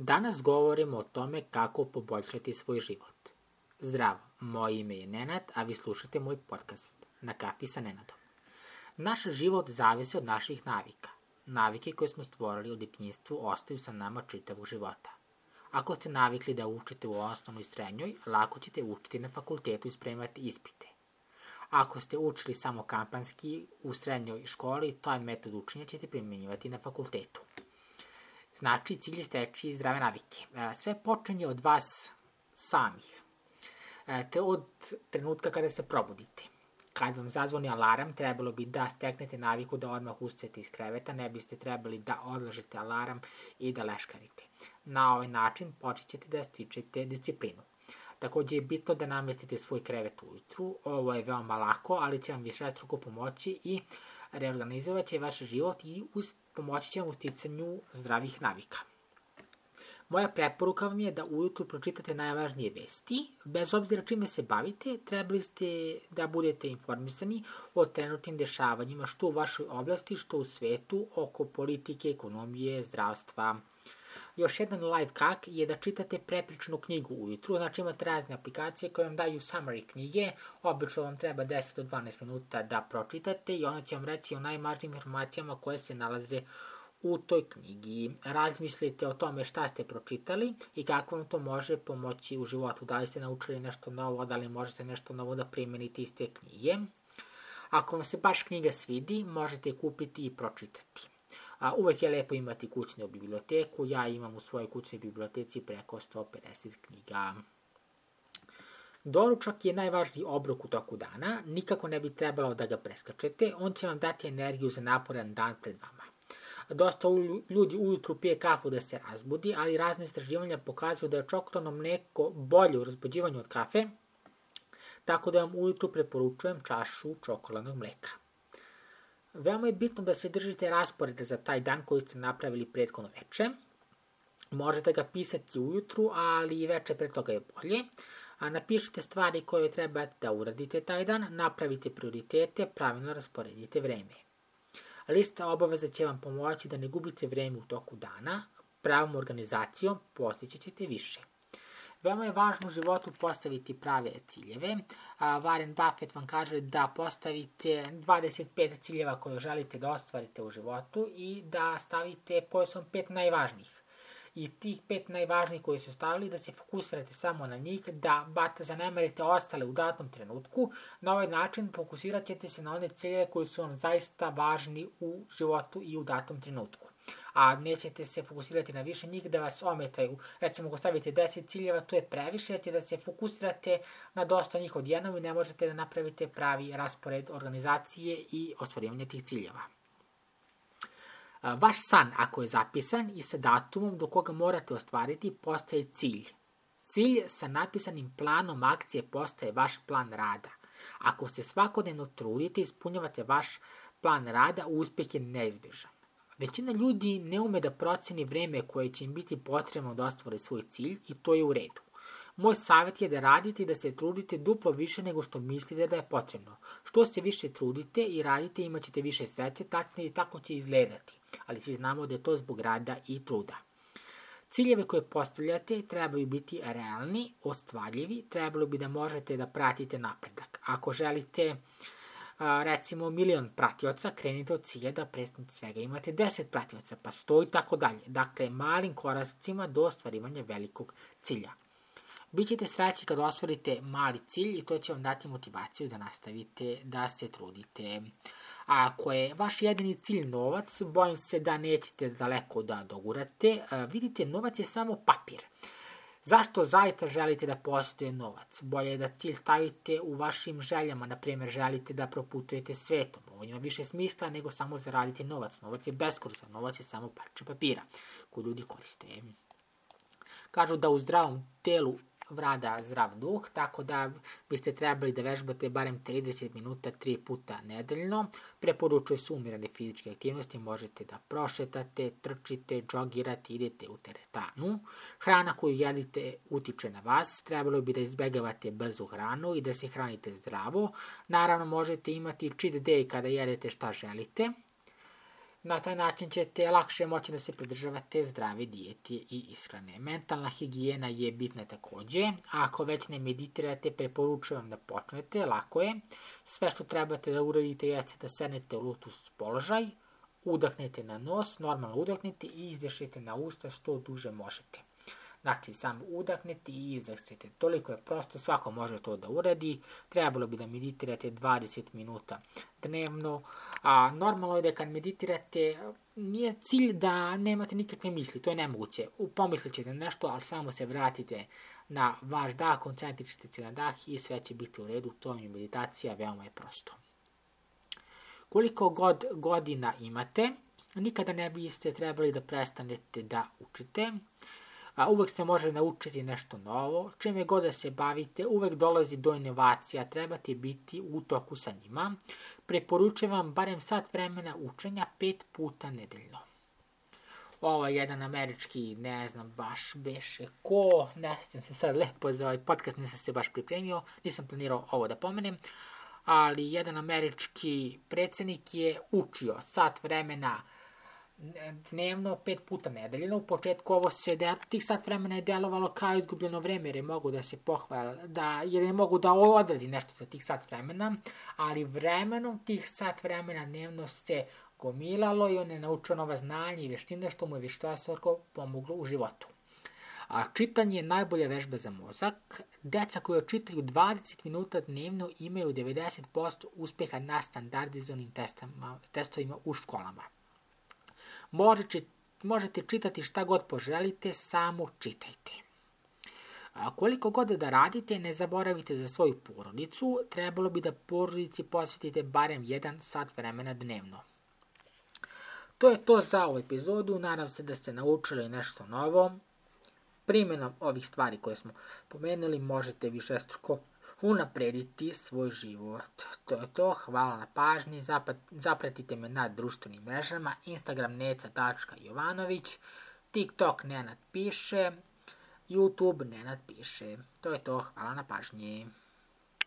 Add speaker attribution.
Speaker 1: Danas govorimo o tome kako poboljšati svoj život. Zdravo, moje ime je Nenad, a vi slušate moj podcast Na kapi sa Nenadom. Naš život zavisi od naših navika. Navike koje smo stvorili u detinjstvu ostaju sa nama čitavog života. Ako ste navikli da učite u osnovnoj i srednjoj, lako ćete učiti na fakultetu i spremati ispite. Ako ste učili samo kampanski u srednjoj školi, taj metod učenja ćete primjenjivati na fakultetu. Znači, cilj je steći zdrave navike. E, sve počinje od vas samih. E, te od trenutka kada se probudite. Kad vam zazvoni alarm, trebalo bi da steknete naviku da odmah ustajete iz kreveta, ne biste trebali da odlažete alarm i da leškarite. Na ovaj način počet ćete da stičete disciplinu. Takođe je bitno da namestite svoj krevet ujutru, ovo je veoma lako, ali će vam više struko pomoći i reorganizovat će vaš život i pomoći će vam u sticanju zdravih navika. Moja preporuka vam je da ujutru pročitate najvažnije vesti. Bez obzira čime se bavite, trebali ste da budete informisani o trenutnim dešavanjima što u vašoj oblasti, što u svetu, oko politike, ekonomije, zdravstva, Još jedan live kak je da čitate prepričnu knjigu ujutru, znači imate razne aplikacije koje vam daju summary knjige, obično vam treba 10 do 12 minuta da pročitate i ono će vam reći o najvažnijim informacijama koje se nalaze u toj knjigi. Razmislite o tome šta ste pročitali i kako vam to može pomoći u životu. Da li ste naučili nešto novo, da li možete nešto novo da primenite iz te knjige. Ako vam se baš knjiga svidi, možete je kupiti i pročitati. A, uvek je lepo imati kućnu biblioteku, ja imam u svojoj kućnoj biblioteci preko 150 knjiga. Doručak je najvažniji obrok u toku dana, nikako ne bi trebalo da ga preskačete, on će vam dati energiju za naporan dan pred vama. Dosta ljudi ujutru pije kafu da se razbudi, ali razne istraživanja pokazuju da je čokoladno mleko bolje u razbuđivanju od kafe, tako da vam ujutru preporučujem čašu čokoladnog mleka. Veoma je bitno da se držite rasporeda za taj dan koji ste napravili prethodno veče. Možete ga pisati ujutru, ali i veče pre toga je bolje. A napišite stvari koje treba da uradite taj dan, napravite prioritete, pravilno rasporedite vreme. Lista obaveza će vam pomoći da ne gubite vreme u toku dana, pravom organizacijom postići ćete više. Veoma je važno u životu postaviti prave ciljeve. Warren Buffett vam kaže da postavite 25 ciljeva koje želite da ostvarite u životu i da stavite su pet najvažnijih. I tih pet najvažnijih koji su stavili, da se fokusirate samo na njih, da bata zanemarite ostale u datom trenutku. Na ovaj način fokusirat ćete se na one ciljeve koji su vam zaista važni u životu i u datom trenutku a nećete se fokusirati na više njih da vas ometaju. Recimo, ako stavite 10 ciljeva, to je previše, jer će da se fokusirate na dosta njih odjednom i ne možete da napravite pravi raspored organizacije i ostvarivanje tih ciljeva. Vaš san, ako je zapisan i sa datumom do koga morate ostvariti, postaje cilj. Cilj sa napisanim planom akcije postaje vaš plan rada. Ako se svakodnevno trudite i ispunjavate vaš plan rada, uspeh je neizbježan. Većina ljudi ne ume da proceni vreme koje će im biti potrebno da ostvore svoj cilj i to je u redu. Moj savjet je da radite i da se trudite duplo više nego što mislite da je potrebno. Što se više trudite i radite, imat ćete više sreće, tačno i tako će izgledati. Ali svi znamo da je to zbog rada i truda. Ciljeve koje postavljate trebaju biti realni, ostvarljivi, trebalo bi da možete da pratite napredak. Ako želite uh, a, recimo milion pratioca, krenite od cilja da prestanete svega imate 10 pratioca, pa 100 i tako dalje. Dakle, malim koracima do ostvarivanja velikog cilja. Bićete sreći kad ostvarite mali cilj i to će vam dati motivaciju da nastavite da se trudite. A ako je vaš jedini cilj novac, bojim se da nećete daleko da dogurate. Vidite, novac je samo papir. Zašto zaista želite da posjeduje novac? Bolje je da cilj stavite u vašim željama, na primjer želite da proputujete svetom. Ovo ima više smisla nego samo zaraditi novac. Novac je beskoristan, novac je samo parče papira koju ljudi koriste. Kažu da u zdravom telu vlada zdrav duh, tako da biste trebali da vežbate barem 30 minuta 3 puta nedeljno. Preporučuje se umirane fizičke aktivnosti, možete da prošetate, trčite, džogirate, idete u teretanu. Hrana koju jedite utiče na vas, trebalo bi da izbegavate brzu hranu i da se hranite zdravo. Naravno, možete imati cheat day kada jedete šta želite. Na taj način ćete lakše moći da se pridržavate zdrave dijete i ishrane. Mentalna higijena je bitna takođe. Ako već ne meditirate, preporučujem da počnete, lako je. Sve što trebate da uradite jeste da sednete u lotus položaj, udahnete na nos, normalno udahnete i izdešite na usta što duže možete. Znači, samo udahnete i izdahnete. Toliko je prosto, svako može to da uradi. Trebalo bi da meditirate 20 minuta dnevno. A normalno je da kad meditirate, nije cilj da nemate nikakve misli, to je nemoguće. Pomislit ćete nešto, ali samo se vratite na vaš dah, koncentričite se na dah i sve će biti u redu. To je meditacija, veoma je prosto. Koliko god godina imate, nikada ne biste trebali da prestanete da učite a uvek se može naučiti nešto novo, čime god da se bavite, uvek dolazi do inovacija, trebate biti u toku sa njima. Preporučujem vam barem sat vremena učenja pet puta nedeljno. Ovo je jedan američki, ne znam baš beše ko, ne sjećam se sad lepo za ovaj podcast, nisam se baš pripremio, nisam planirao ovo da pomenem, ali jedan američki predsednik je učio sat vremena dnevno pet puta nedeljno. U početku ovo se de, tih sat vremena je delovalo kao izgubljeno vreme jer je mogu da se pohvala, da, jer je mogu da odradi nešto za tih sat vremena, ali vremenom tih sat vremena dnevno se gomilalo i on je naučio nova znanja i veštine što mu je vištosorko pomoglo u životu. A čitanje je najbolja vežba za mozak. Deca koja čitaju 20 minuta dnevno imaju 90% uspeha na standardizovanim testovima u školama. Možete, možete čitati šta god poželite, samo čitajte. A koliko god da radite, ne zaboravite za svoju porodicu, trebalo bi da porodici posvetite barem jedan sat vremena dnevno. To je to za ovu epizodu, nadam se da ste naučili nešto novo. Primjenom ovih stvari koje smo pomenuli možete više struko unaprediti svoj život. To je to, hvala na pažnji, zapratite me na društvenim mrežama, Instagram neca.jovanović, TikTok Nenad piše, YouTube Nenad piše. To je to, hvala na pažnji.